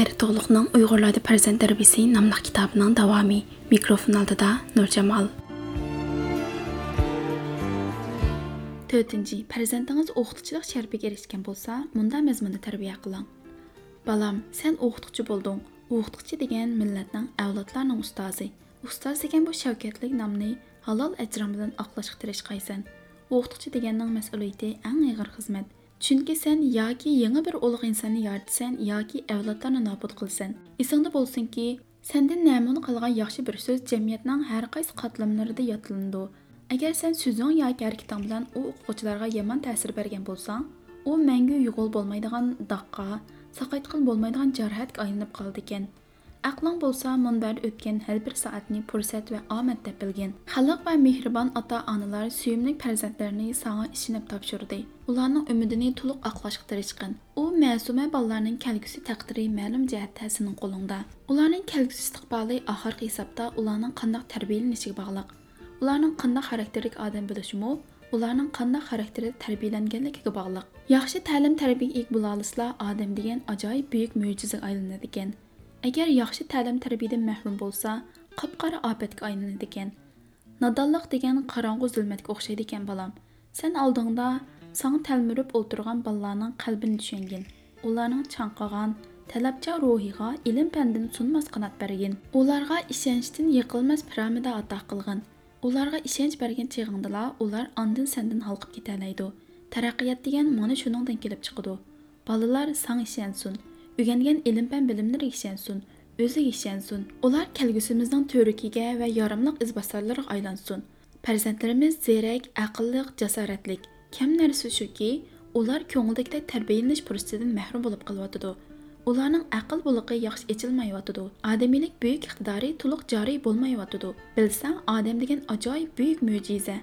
Xayri Toğluqның Uyğurlarda Farzand Tərbiyəsi namlıq kitabının davamı. Mikrofon altında Nur Jamal. 4. Farzandingiz o'qituvchilik sharafiga erishgan bo'lsa, bunda mazmunda tarbiya qiling. Balam, sen o'qituvchi bo'lding. O'qituvchi degan millatning avlodlarning ustozi. Ustoz degan bu shavkatlik nomni halol ajrim bilan oqlashga tirishqaysan. O'qituvchi deganning mas'uliyati eng og'ir xizmat. Чүнке сән яки еңі бір олық инсаны яртысен, яки әвлаттарыны напыт қылсен. Исыңды болсын ки, сәнден нәмін қалған яқшы бір сөз жәмиетнің әр қайсы қатылымларыды ятылынды. Әгер сән сөзің яки әр кітамдан о оқуқычыларға еман тәсір берген болсаң, о мәңгі ұйғыл болмайдыған даққа, сақайтқыл болмайдыған жарғат айынып қалды кен. Aqling bo'lsa, munbarda o'tgan har bir soatni fursat va omad deb bilgin. Xalq va mehribon ota-onalar suyimli farzandlarini sana ishinib topshirdi. Ularning umidini to'liq oqlashga tirishqin. U ma'suma bolalarning kelgusi taqdiri ma'lum jihatda sening qo'lingda. Ularning kelgusi istiqboli oxirgi hisobda ularning qanday tarbiyalanishiga bog'liq. Ularning qanday xarakterlik odam bo'lishimi ularning qanday xarakterda tarbiyalanganligiga bog'liq. Yaxshi ta'lim tarbiya eg bo'la olsalar, odam degan ajoyib buyuk mo'jizaga aylanadi ekan. Agar yaxshi ta'lim tarbiyadan mahrum bo'lsa, qop-qora ofatga aylanadi ekan. Nodonlik degan qorong'u zulmatga o'xshaydi ekan bolam. Sen oldingda sana talmirib o'tirgan bolalarning qalbini tushungin. Ularning chanqagan, talabcha ruhiga ilm pandini sunmas qanot bergin. Ularga ishonchdan yiqilmas piramida ato qilgin. Ularga ishonch bergan ular ondan sendan halqib ketalaydi. Taraqqiyot degan mana shuningdan kelib chiqadi. Bolalar sang. Öyrənilən elm bən bilimlər yekşənsin, özü yekşənsin. Onlar kəlgüsümüzün törükigə və yaramlıq izbasarlara aylansın. Farzandlarimiz zerək, aqıllıq, cəsarətlik. Kəm nərsi şuki, ular ko'ngildagidek tarbiyalanish fursatidan mahrum bo'lib qolyotidi ularning aql bo'lig'i yaxshi echilmayotidi odamiylik buyuk iqtidori to'liq joriy bo'lmayotidi bilsam odam degan ajoyib buyuk mo'jiza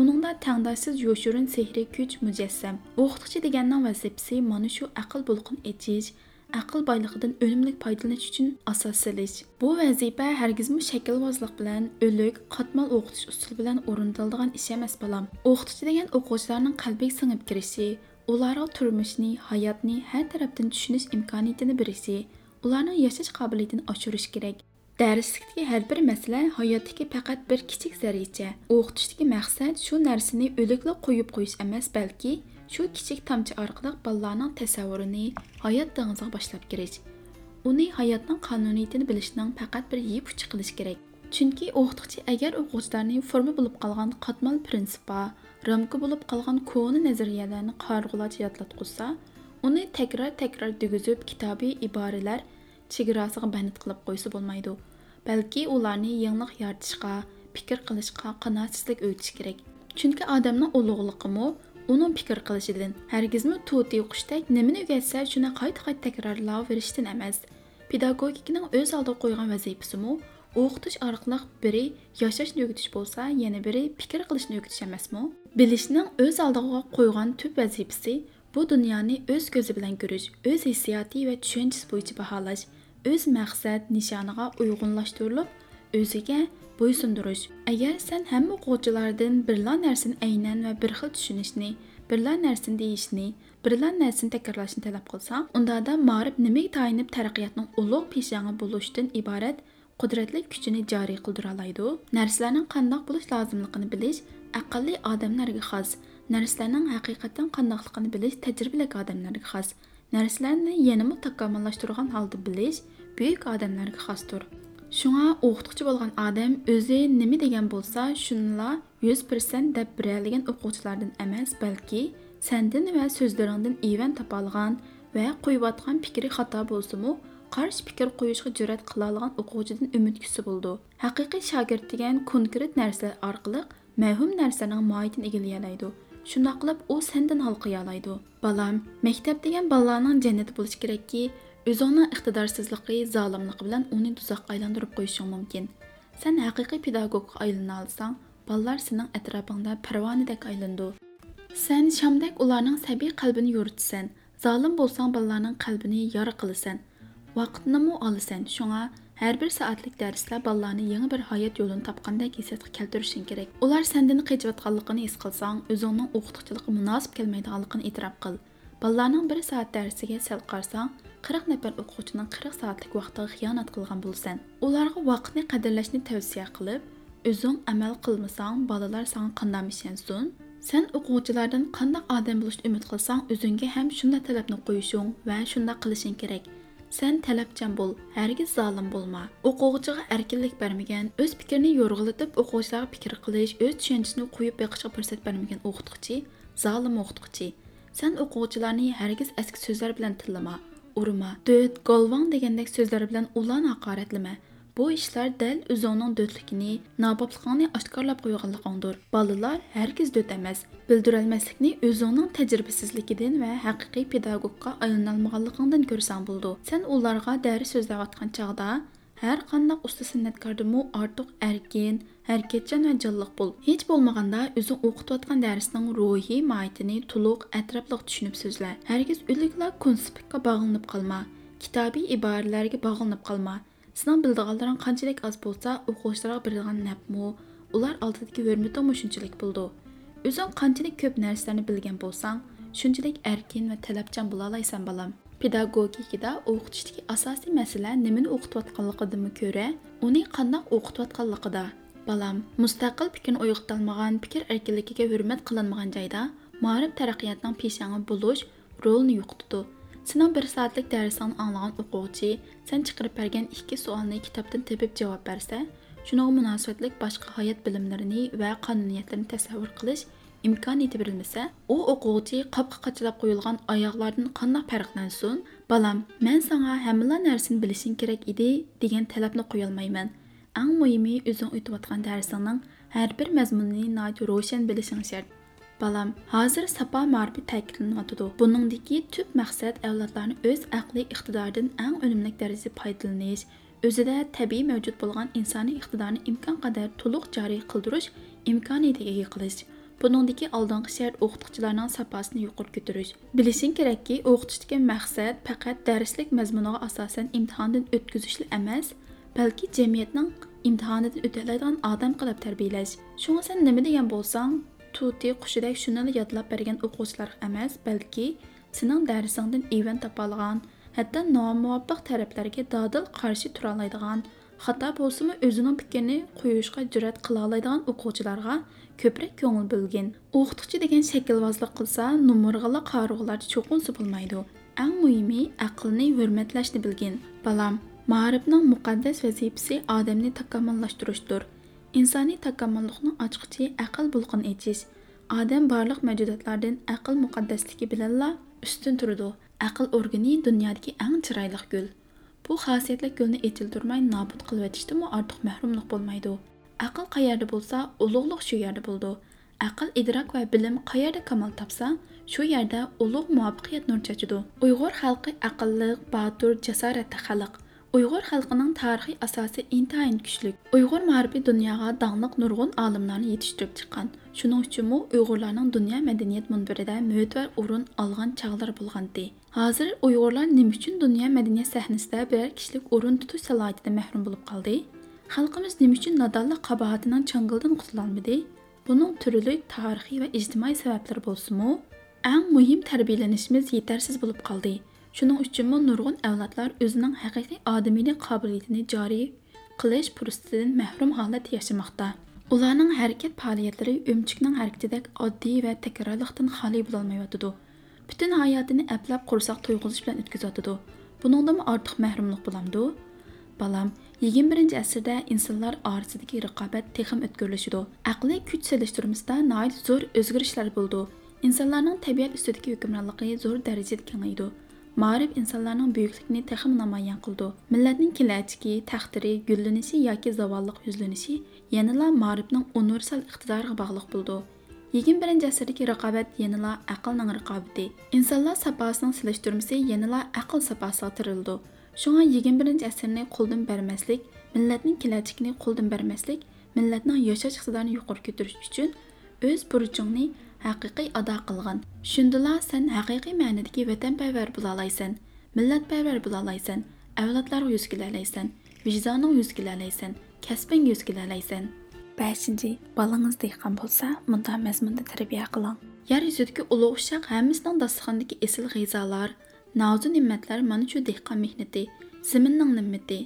uningda tangdoshsiz yoshirin sehri kuch mujassam o'qituvchi deganning vazifasi mana shu aql bo'lqin echish aql boyligidan unumli foydalanish uchun asos silish. Bu vazifa hargizmi shaklvozlik bilan, o'lik, qatmal o'qitish usuli bilan o'rnatiladigan ish emas balam. O'qituvchi degan o'quvchilarning qalbiga singib kirishi, ularga turmushni, hayotni har tarafdan tushunish imkoniyatini berishi, ularning yashash qobiliyatini oshirish kerak. Darslikdagi har bir masala hayotdagi faqat bir kichik zarricha O'qitishdagi maqsad shu narsani o'likla qo'yib qo'yish emas, balki shu kichik tomchi orqali bolalarning tasavvurini hayot dengiziga boshlab kirish. Uni hayotning qonuniyatini bilishning faqat bir yeb uchi qilish kerak. Chunki o'qituvchi agar o'quvchilarni forma bo'lib qolgan qatmal prinsipga, ramka bo'lib qolgan ko'ni nazariyalarni qarg'ulacha yodlatqusa uni takror-takror degizib kitobiy iboralar chegarasiga bandit qilib qo'ysa bo'lmaydi. Balki ularni yangilik yaratishga, fikr qilishga qanoatsizlik o'tish kerak. Chunki odamning ulug'liqimi uning fikr qilishidan, hargizmi to'ti o'qishdek nimani o'rgatsa, shuni qayta-qayta takrorlayverishdan emas. Pedagogikaning o'z oldiga qo'ygan vazifasimi o'qitish orqali biri yashashni o'rgatish bo'lsa, yana biri fikr qilishni o'rgatish emasmi? Bilishning o'z oldiga qo'ygan tub vazifasi bu dunyoni o'z ko'zi bilan ko'rish, o'z hissiyoti va tushunchasi bo'yicha baholash, o'z maqsad nishoniga uyg'unlashtirilib, o'ziga bo'ysundirish. Agar sen hamma o'quvchilardan birla narsani aynan va bir xil tushunishni, birla narsani deyishni, birla narsani takrorlashni talab qilsang, unda da ma'rif nimaga tayinib taraqqiyotning ulug' peshongi bo'lishdan iborat qudratli kuchini joriy qildira oladi. Narsalarning qandoq bo'lish lozimligini bilish aqlli odamlarga xos. Narsalarning haqiqatan qandoqligini bilish tajribali odamlarga xos. Narsalarni yanada takomillashtirgan holda bilish buyuk odamlarga xosdir. Shunga o'qituvchi bo'lgan odam o'zi nima degan bo'lsa, shunla 100% deb biralagan o'quvchilardan emas, balki sendan va so'zlaringdan evan topolgan va qo'yayotgan fikri xato bo'lsa-mu, qarshi fikr qo'yishga jur'at qila olgan o'quvchidan umid kutsa bo'ldi. Haqiqiy shogird degan konkret narsalar orqali mavhum narsaning mohiyatini egallay oladi. Shundoq qilib u sendan hal qila oladi. Balam, maktab degan bolalarning jannati bo'lishi kerakki, o'zingning iqtidorsizligi, zolimligi bilan uni tuzoqqa aylantirib qo'yishing mumkin. Sen haqiqiy pedagogga aylana olsang, bolalar sening atrofingda parvonadek aylandi. Sen shamdek ularning sabiy qalbini yuritsan, zolim bo'lsang bolalarning qalbini yora qilasan. Vaqtnimi olasan. Shunga har bir soatlik darslar bolalarni yangi bir hayot yo'lini topgandek hissiyatga keltirishing kerak. Ular sendan qechayotganligini his qilsang, o'zingning o'qituvchilikqa munosib kelmaydiganligini e'tirof qil. Bolalarning bir soat darsiga sal qarsang, 40 nafar o'quvchining 40 soatlik vaqtiga xiyonat qilgan bo'lsan ularga vaqtni qadrlashni tavsiya qilib o'zing amal qilmasang bolalar sanga qanday ishonsin sen o'quvchilardan qanday odam bo'lishni umid qilsang o'zingga ham shunday talabni qo'yishing va shunday qilishing kerak Sen talabchan bo'l, hargiz zolim bo'lma. O'quvchiga erkinlik bermagan, o'z fikrini yo'rg'ilatib o'quvchilarga fikr qilish, o'z tushunchisini qo'yib beqishga fursat bermagan o'qituvchi zolim o'qituvchi. Sen o'quvchilarni hargiz eski so'zlar bilan tillama, urma, döt, golvon degandek so'zlar bilan ularni haqoratlama. Bu ishlar dal o'zingning do'tligini, nobobligingni oshkorlab qo'yganligingdir. Bolalar hargiz do't emas. Bildirolmaslikni o'zingning tajribasizligidan va haqiqiy pedagogga aylanolmaganligingdan ko'rsang bo'ldi. Sen ularga dars so'zlayotgan chog'da har qanday usta san'atkordimu ortiq erkin, hərəkətcən və canlıq bul. Heç bolmaganda özün oqutayotgan dərsinin ruhi mahiyyətini tuluq, ətraflıq düşünüb sözlə. Hər kəs ülüklə konspektə bağlanıb qalma. Kitabi ibarələrə bağlanıb qalma. Sizin bildiğinlerin qanchalik az bolsa, oquşlara birdiğin nəpmu, ular aldıdakı hörmətim şunçilik buldu. Özün qanchalik köp nərsələrini bilgən bolsan, shunchalik erkin va talabchan bo'la olasan bolam pedagogikada o'qitishdagi asosiy masala nimani o'qitayotganligidan ko'ra uni qandoq o'qitayotganligida балам بالام مۇستەقىل پىكىر ئويغىتالمىغان پىكىر ئەركىنلىكىگە ھۆرمەت قىلىنمىغان جايدا مائارىپ تەرەققىياتنىڭ پېشاڭى بولۇش رولىنى يوقىتىدۇ سېنىڭ بىر سائەتلىك دەرسىڭنى ئاڭلىغان сен سەن چىقىرىپ بەرگەن ئىككى سوئالنى كىتابتىن تېپىپ جاۋاب بەرسە شۇنىڭغا مۇناسىۋەتلىك باشقا ھايات ва ۋە قانۇنىيەتلىرىنى تەسەۋۋۇر قىلىش imkoniyati berilmasa u o'quvchi qopqa qachalab qo'yilgan oyoqlardan qandoq farqlansin balam man sanga hammala narsani bilishing kerak edi degan talabni qo'yolmayman. Olmayman. Eng muhimi o'zing o'tayotgan darsingning har bir mazmunini ro'shan bilishing shart. Balam, hozir sapa ma'rifi ta'kidlanyotidi. Buningdagi tüp maqsad avlodlarni o'z aqliy iqtidoridan eng unumli darajada foydalanish, o'zida tabiiy mavjud bo'lgan insoniy iqtidorni imkon qadar to'liq joriy qildirish imkoniyatiga ega qilish. Buningdagi oldingi shart o'qituvchilarning sapasini yuqori ko'tarish. Bilishing kerakki, o'qitishdagi maqsad faqat darslik mazmuniga asosan imtihondan o'tkazishli emas, balki jamiyatning imtihonidan o'tadigan odam qilib tarbiyalash. Shunga san nima degan bo'lsang, tuti qushidek shuni yodlab bergan o'quvchilar emas balki sening darsingdan evan topolgan hatto nomuvofiq taraflarga dodil qarshi tura xato bo'lsimi o'zining fikrini qo'yishga jur'at qila oladigan o'quvchilarga ko'proq ko'ngil bo'lgin o'qituvchi degan shaklvozlik qilsa numurg'ala qorug'lar cho'qinsi bo'lmaydi. Eng muhimi aqlni hurmatlashni bilgin. Balam ma'rifning muqaddas vazifasi odamni takomillashtirishdir insoniy takomillikning ochqichi aql bulqin echish odam barliq mavjudotlardan aql muqaddasligi bilanla ustun turadi aql organi dunyodagi eng chiroyli gul bu xosiyatli gulni echiltirmay nobud qilib etishdanmi ortiq mahrumlik bo'lmaydi aql qayerda bo'lsa ulug'liq shu yerda bo'ldi aql idrok va bilim qayerda kamol topsa shu yerda ulug' muvaffaqiyat nur chachidi uyg'ur xalqi aqlliq botur jasoratli xalq uyg'ur xalqining tarixiy asosi intayin kuchli uyg'ur ma'rifi dunyoga dongliq nurg'un olimlarni yetishtirib chiqqan shuning uchunmi uyg'urlarning dunyo madaniyat munbirida mo'tvar o'rin olgan chog'lar bo'lgandi hozir uyg'urlar nima uchun dunyo madaniyat sahnasida biror kishilik o'rin tutish salohiyatidan mahrum bo'lib qoldi xalqimiz nima uchun nodonlik qabohatining changildan qutulolmadi buning turli tarixiy va ijtimoiy sabablar bo'lsimu eng muhim tarbiyalanishimiz yetarsiz bo'lib qoldi Shuning uchunmi nurg'un avlodlar o'zining haqiqiy odamiylik qobiliyatini joriy qilish fursatidan mahrum holat yashamoqda. Ularning harakat faoliyatlari o'mchikning harakatidek oddiy va takrorlikdan xoli bo'lolmayotidi. Butun hayotini aplab qursoq to'yg'izish bilan o'tkazotidi. Buningdan ortiq mahrumlik bo'lamdi? Balam, 21 asrda insonlar orasidagi raqobat texim o'tkirlashidi. Aqliy kuch selishtirmasida noit zo'r o'zgarishlar bo'ldi. Insonlarning tabiat ustidagi hukmronligi zo'r darajada kengaydi. Ma'rif insonlarning buyukligini texim namoyon qildi. Millatning kelajagi, taqdiri, gullanishi yoki zavolliq yuzlanishi yanala ma'rifning universal iqtidoriga bog'liq bo'ldi. 21 asrdagi raqobat yanala aqlning raqobati. Insonlar sapasining silishtirmasi yanala aql sapasiga tirildi. Shunga 21 asrni qo'ldan bermaslik, millatning kelajagini qo'ldan bermaslik, millatning yashash iqtidorini yuqori ko'tarish uchun o'z burchingni haqiqiy ado qilgan shundala sen haqiqiy ma'nidagi vatanparvar bo'la olmaysan millatparvar bo'la olmaysan avlodlarga yuz kelalaysan vijdoning yuz kelalaysan kasbing yuz kelalaysan beshinchi bolangiz dehqon bo'lsa bunday mazmunda tarbiya qiling yer yuzidagi ulug' ushaq hammasining dasturxondagi esil g'azolar Nazu nimmetler mana shu dehqon mehnati, zaminning nimmati.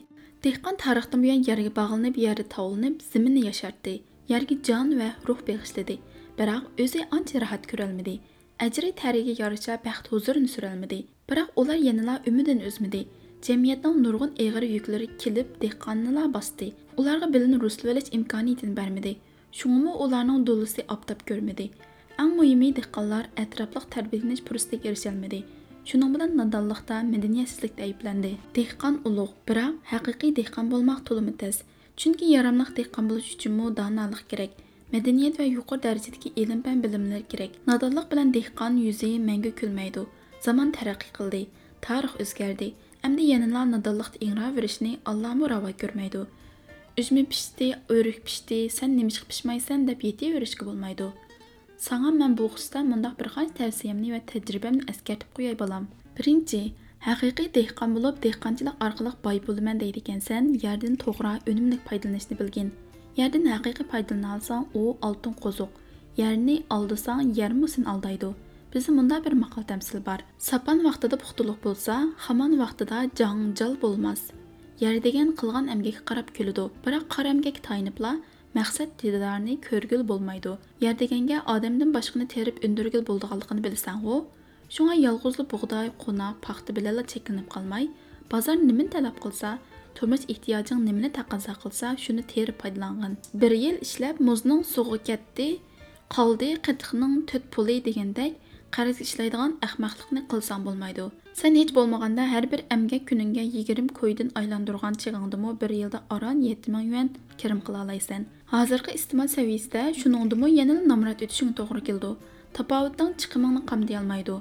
Dehqon tarixdan buyon yerga bog'lanib, yerda tovlanib, zaminni yashartdi. Yerga jon va ruh bag'ishladi. O'zi ancha rohat ko'rolmadi. Ajri tariga yarasha baxt huzurini surolmadi. Biroq ular yanala umidan o'zmadi. Jamiyatning nurg'un eg'ir yuklari kelib dehqonnilar bosdi. Ularga bilimni ruslab imkoniyatini bermadi. Shuningmi ularning do'lisi optab ko'rmadi. Eng muhimi dehqonlar atrofliq tarbiyalanish fursatiga erisholmadi. Shuning bilan nodonlikda, madaniyatsizlikda ayblandi. Dehqon ulug', biroq haqiqiy dehqon bo'lmoq to'limi tez. Chunki yaramliq dehqon bo'lish uchunmi donolik kerak. Madaniyat va yuqori darajadagi ilm fan bilimlar kerak. Nodonlik bilan dehqon yuzi mangu kulmaydi. Zamon taraqqiy qildi, tarix o'zgardi. Endi yanılar nodonlikda ingiraverishni Allohmu ravo ko'rmaydi. Üzme pişti, o'rik pişti, sen nimishqa pishmaysan deb yetaverishga bo'lmaydi. Мен bu xususda bir qancha tavsiyamni va tajribamni eskartib qo'yay bolam. Birinchi, haqiqiy dehqon bo'lib, dehqonchilik orqali boy bo'laman deydi ekansan, yerdan to'g'ri, unumli foydalanishni bilgin. Yerden әқиқи foydalanilsa, u oltin алтын Yerni aldasang, алдысаң sen aldaydi. алдайды. bunda bir бір təmsil var. Sapan vaxtında puxtuluq bolsa, болса, vaxtında вақтыда bolmaz. Yer degen qılğan қылған qarab külüdü. Biroq бірақ əmgək tayınıbla maqsad didarını körgül bolmaydı. Yer degenge adamdan başqını terib ündürgül bolduğanlığını bilsən o, şuna yalğızlı buğday, bilələ çəkinib qalmay, bazar nimin turmush ehtiyojing nimani taqozo qilsa shuni terib foydalangin bir yil ishlab muzning sug'i ketdi qoldi qatiqning to'rt puli degandek qarzga ishlaydigan ahmoqlikni qilsang bo'lmaydi Sen hech bo'lmaganda har bir amgak kuningga 20 ko'ydan aylantirgan chig'ingdimi bir yilda oron yetti ming yuan kirim qila olasan Hozirgi iste'mol saviyasida shuningdimi yana nomrat o'tishing to'g'ri keldi. tapovutdan chiqimingni qamday olmaydi.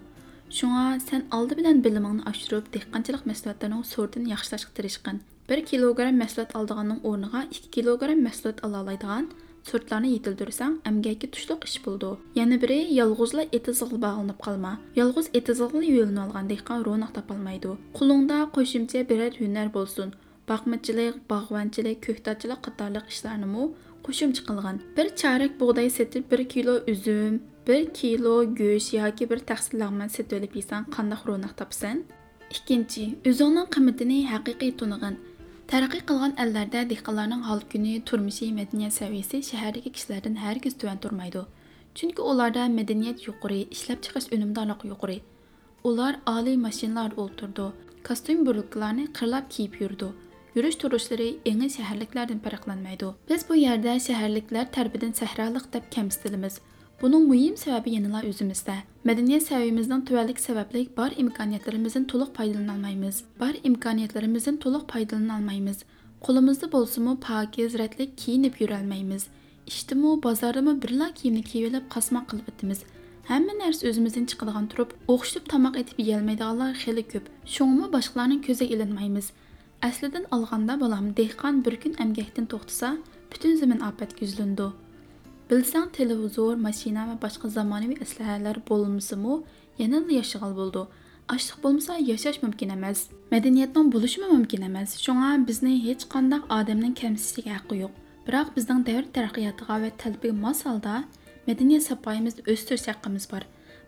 Shunga sen oldi bilan bilimingni oshirib, dehqonchilik mahsulotlarining sortini yaxshilashga tirishqin. 1 килограмм мәсулат алдығанның орныға 2 килограмм мәсулат ала алайдыған сортларны жетілдірсең әмгәкке тұшлық іш болды яны бірі ялғызла етізғыл бағылынып қалма ялғыз етізғыл үйелін алған диқан ронақ тапалмайды қолыңда қошымча бірер өнер болсын бақмытчылық бағванчылық көктатчылық қатарлық ішларны му қошымча қылған бір чарек бұғдай сетіп бір кило үзім бір кило гөш яки бір тақсылағман сетіп өліп есең қандақ ронақ тапсаң ikkinchi o'zingning qimmatini haqiqiy tunigan Tərəqqi qılğan əllərdə dehqonlarning hal kuni, turmushi, madaniyat saviyasi shahardagi kishilardan hargiz tuvan turmaydi. Chunki ularda madaniyat yuqori, ishlab chiqarish unumdorligi yuqori. Ular oliy mashinalarda o'ltirdi, kostyum buruklarni qirlab kiyib yurdi. Yurish turishlari eng shaharliklardan farqlanmaydi. Biz bu yerda shaharliklar tarbidan sahroliq deb kamsitilamiz. Bunun mühim sebebi yanıla özümüzde. Medeniyet seviyemizden tüvellik sebeplik bar imkaniyetlerimizin toluk paydalanalmaymiz. Bar imkaniyetlerimizin toluk paydalanalmaymiz. Kolumuzda bolsumu pakiz, retlik kiyinip yürelmeymiz. İşte mu, bazarda mı birla kiyimni kiyivelip kasmak kılıp etimiz. Hamma narsa o'zimizdan chiqadigan turib, o'xshib tomoq etib yeyolmaydiganlar xeli ko'p. Shuningmi boshqalarning ko'ziga ilinmaymiz. Aslidan olganda bolam dehqon bir kun emgakdan to'xtasa, butun zamin ofatga yuzlandi. Bilsang televizor, mashina va boshqa zamonaviy aslahalar bo'lmasimi, yana yashag'al bo'ldi. Ochliq bo'lmasa yashash mumkin emas. Madaniyatning bo'lishimi mumkin emas. Shunga bizni hech qanday odamning kamsitishga haqqi yo'q. Biroq bizning davr taraqqiyotiga va talbiga mos holda madaniyat sapoyimizni o'stirish haqqimiz bor.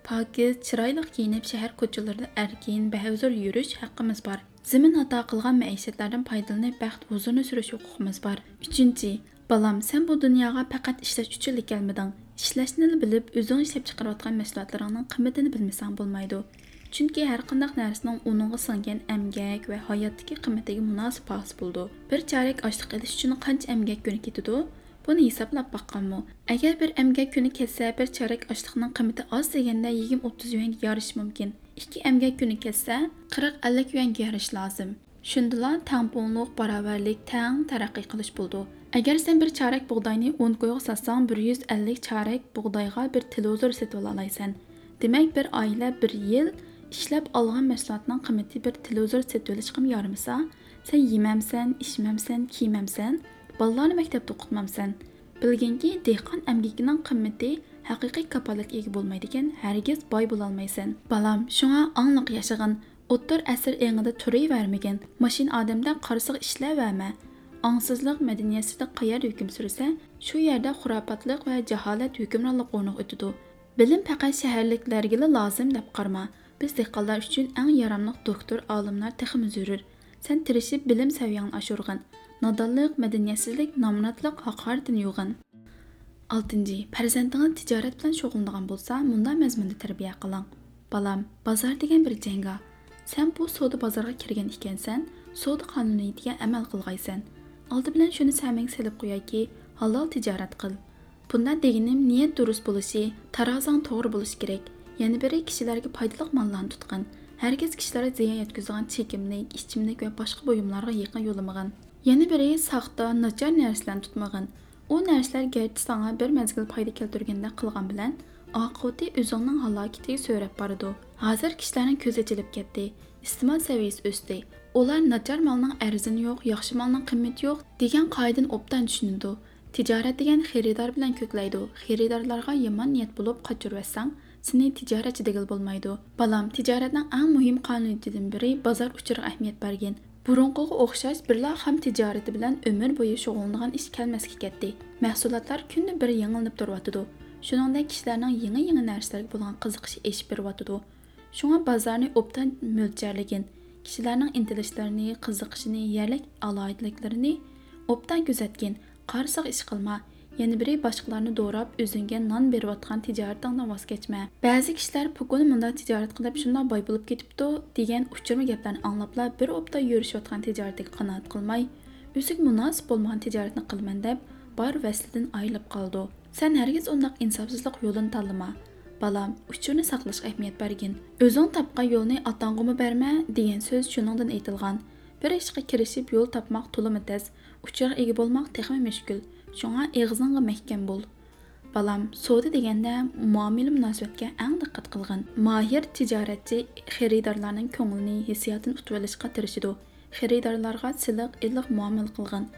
Pokiz, chiroyli kiyinib shahar ko'chalarida erkin, bahuzur yurish haqqimiz bor. Zimin ato qilgan maishatlardan foydalanib baxt huzurni surish huquqimiz bor. 3. بالام سەن بۇ دۇنياغا پەقەت ئىشلەش ئۈچۈنلا كەلمىدىڭ ئىشلەشنىلا بىلىپ ئۆزۈڭ ئىشلەپ چىقىرىۋاتقان مەھسۇلاتلىرىڭنىڭ قىممىتىنى بىلمىسەڭ بولمايدۇ چۈنكى ھەر قانداق نەرسىنىڭ ئۇنىڭغا سىڭگەن ئەمگەك ва ھاياتتىكى قىممىتىگە مۇناسىپ باھاسى بولىدۇ بىر چارەك ئاشلىق ئېلىش ئۈچۈن قانچە ئەمگەك كۈنى كېتىدۇ buni hisoblab باqqanmu agar bir amgak kuni ketsa bir chorak ochliqning qiymati oz deganda yigirma o'ttiz yuanga yorishi mumkin. Ikki amgak kuni ketsa qirq ellik yuanga yorishi lozim. Shundala tangpunglik barobarlik tang taraqqiy qilish bo'ldi. Agar sen bir chorak bug'doyni 10 qo'yga satsang 150 chorak bug'doyga bir televizor sotib olaysan. Demak, bir oila bir yil ishlab olgan mahsulotning qiymati bir televizor sotib olishga yorimasa, sen yemamsan, ichmamsan, kiymamsan, bolalarni maktabda o'qitmamsan. Bilginki, dehqon amgikining qimmati haqiqiy kapolatga ega bo'lmaydigan, hargiz boy bo'la olmaysan. Balam, shunga angliq yashag'in. O'ttir asr engida turavermagan, mashin odamdan qarsiq ishlayverma. Angsizlik madaniyatida qayerda hukm sursa, shu yerda xurofotlik va jaholat hukmronlik o'rniga o'tadi. Bilim faqat shaharliklarga lozim deb qarma. biz dehqonlar uchun eng yaramliq doktor olimlar texmi zarur sen tirishib bilim saviyangni oshirg'in nodonlik madaniyatsizlik nomrodlik haqoratini yo'g'in oltinchi farzandingiz tijorat bilan shug'ullanadigan bo'lsa munda mazmunda tarbiya qiling balam bozor degan bir janggoh sen bu savdo bozorga kirgan ekansan savdo qonuniyatiga amal qilg'aysan oldi bilan shuni saming silib qo'yaki halol tijorat qil bunda deganim niyat durust bo'lishi tarozang to'g'ri bo'lishi kerak yana biri kishilarga foydali mollarni tutqin hargiz kishilarga ziyon yetkazadigan chekimlik ichimlik va boshqa buyumlarga yaqin yo'lamag'in yana biri soxta nachar narsalarni tutmag'in u narsalar garchi sanga bir mazgil foyda keltirganda qilgan bilan oqibati o'zingning halokatiga so'rab boradi hozir kishilarning ko'zi ochilib ketdi iste'mol saviyasi o'sdi ular nachar molning arzini yo'q yaxshi molning qimmati yo'q degan qoidani obdan tushunadi. Tijorat degan xaridor bilan ko'klaydi. Xaridorlarga yomon niyat bo'lib qochirvatsang seni tijoratchi degil bo'lmaydi. Balam tijoratning eng muhim qonuniyatidan biri bozor uchiriga ahamiyat bergin. Burunqiga o'xshash birla ham tijorati bilan umr bo'yi shug'ullanadigan ish kelmasga ketdi mahsulotlar kunni bir yangilanib turyotidi shuningdek kishilarning yangi yangi narsalarga bo'lgan qiziqishi eshib beryotidi shunga bozorni obdan mo'ljalligin. Kishilarning intilishlarini qiziqishini yerlik aloyidliklarini obdan kuzatgin qarsiq ish qilma yana biri boshqalarni do'rab o'zingga non berayotgan tijoratingdan voz kechma. Ba'zi kishilar bugun munda tijorat qilib shundoq boy bo'lib ketibdi degan uchirma gaplarni anglabla bir opda yurishayotgan tijoratiga qanoat qilmay o'ziga munosib bo'lmagan tijoratni qilman deb bor vaslidan ayrilib qoldi san hargiz undoq insofsizlik yo'lini tanlama. Балам, учурни саклашка әһмият бергин. Өзің тапқан yo'lni атаңғымы бәрмә деген сөз шуныңдан айтылған. Bir ishqa kirishib yo'l topmoq to'limi tez, uchurga ega bo'lmoq texmi mushkul. Shunga eg'izingga mahkam bo'l. Балам, сода дегенде муамиле муносабатга аң диққат қилгин. Маҳир тижоратчи хиридорларнинг ko'nglini hissiyotini утib olishga tirishidu. Хиридорларга силиқ, iliq muomala qilgin.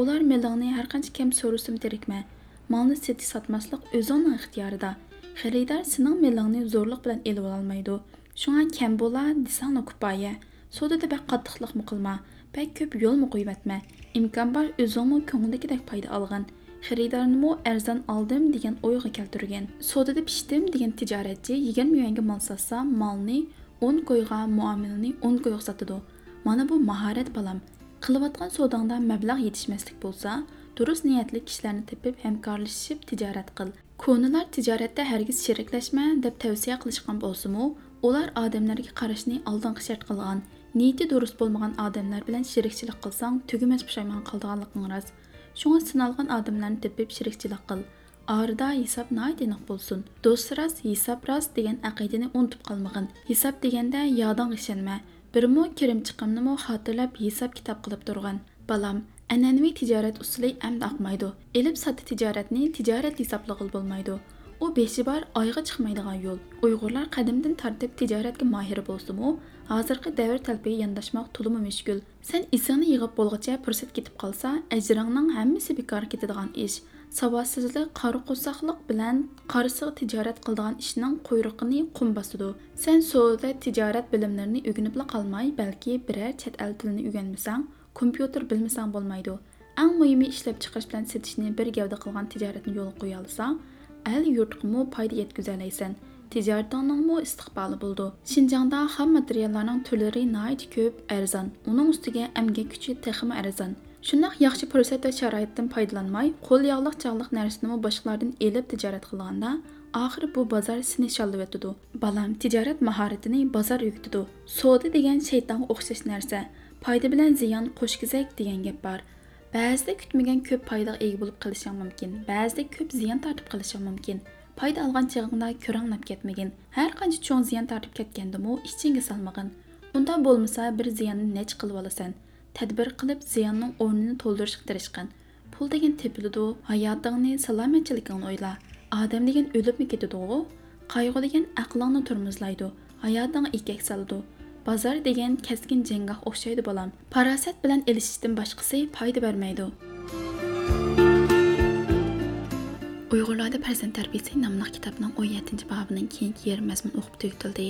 Ular мелиңни har qancha kam so'rasim terikma. Molni seti sotmaslik o'zingning ixtiyorida. Xaridor sening melingni zo'rliq bilan elib ololmaydi. Shunga kam bo'la desangni kupoya. Sodada bak qattiqliqmi qilma. Bak ko'p yo'lmi qo'yvatma. imkon bor o'zingmi ko'ngildagidek foyda olgin xaridornimi arzon oldim degan o'yga keltirgan sodada pishdim degan tijoratchi yigirma yuanga mol sotsa molni o'n qo'yga muomilni o'n qo'yga sotadi mana bu mahorat balam qilayotgan sodangda mablag' yetishmaslik bo'lsa Дұрыс niyyətli kişilərni tapıb həmkarlaşıb ticarət qıl. Konalar ticarətdə hər giz şərikləşmə deyə tövsiyə qılışqan bolsunmu, ular adamlarga qarışını aldınqı şərt qılğan, niyəti duruz bolmagan adamlar bilan şərikçilik qılsang, tügüməz pişayman qaldığanlığın сыналған Şoňa sınalğan adamlarni қыл. Арда qıl. най hesab болсын. aniq. Dost raz, hesab raz degan aqidini unutup qalmagin. Hesab deganda yadan işenmə. Birmo kirim xotirlab hesab kitob qilib turgan. An'anaviy tijorat usuli amda oqmaydi ilib sotdi tijoratni tijorat hisoblag'il bo'lmaydi u beshi bor oyga chiqmaydigan yo'l. Uyg'urlar qadimdan tortib tijoratga mohir bo'lsimu hozirgi davr talbiga yondashmoq to'limi mushkul sen isingni yig'ib bo'lg'icha fursat ketib qolsa ajringning hammasi bekor ketadigan ish savodsizlik qora qo'rsoqlik bilan qarisiq tijorat qiladigan ishning quyruqini qum bosadi sen savdo tijorat bilimlarini o'rganibla qolmay balki biror chet el tilini o'rganmasang kompyuter bilmasang bo'lmaydi eng muhimi ishlab chiqarish bilan setishni bir gavda qilgan tijoratni yo'lga qo'ya olsang el yurtqamu foyda yetkazalaysan tijoratingningmi istiqboli bo'ldi shinjongda xam materiallarning turlari nihoyat ko'p arzon uning ustiga amgak kuchi texmi arzon shundoq yaxshi fursat va sharoitdan foydalanmay qo'l yog'liq chog'liq narsanimi boshqalardan elib tijorat qilganda oxiri bu bozor seni shallayotidi balam tijorat mahoratini bozor o'gitidi savdo degan shaytonga o'xshash narsa foyda bilan ziyon qo'shkizak degan gap bor ba'zida kutmagan ko'p foydaga ega bo'lib qolishing mumkin ba'zida ko'p ziyon tortib qolishing mumkin foyda olgan chig'ingda ko'ranglab ketmagin har qancha cho'ng ziyon tortib ketgandimi ichingga solmag'in unda bo'lmasa bir ziyonni nech qilib olasan tadbir qilib ziyonning o'rnini to'ldirishga tirishqin pul degan tepilidi hayotingni turmizlaydi hayotingga ekak soladi bozor degan kaskin janggoh o'xshaydi bolam farosat bilan elishishdan boshqasi foyda bermaydi uyg'urlarda farzand tarbiyasi nomli kitobning o'n yettinchi bobining keyingi yer mazmun o'qib tugatildi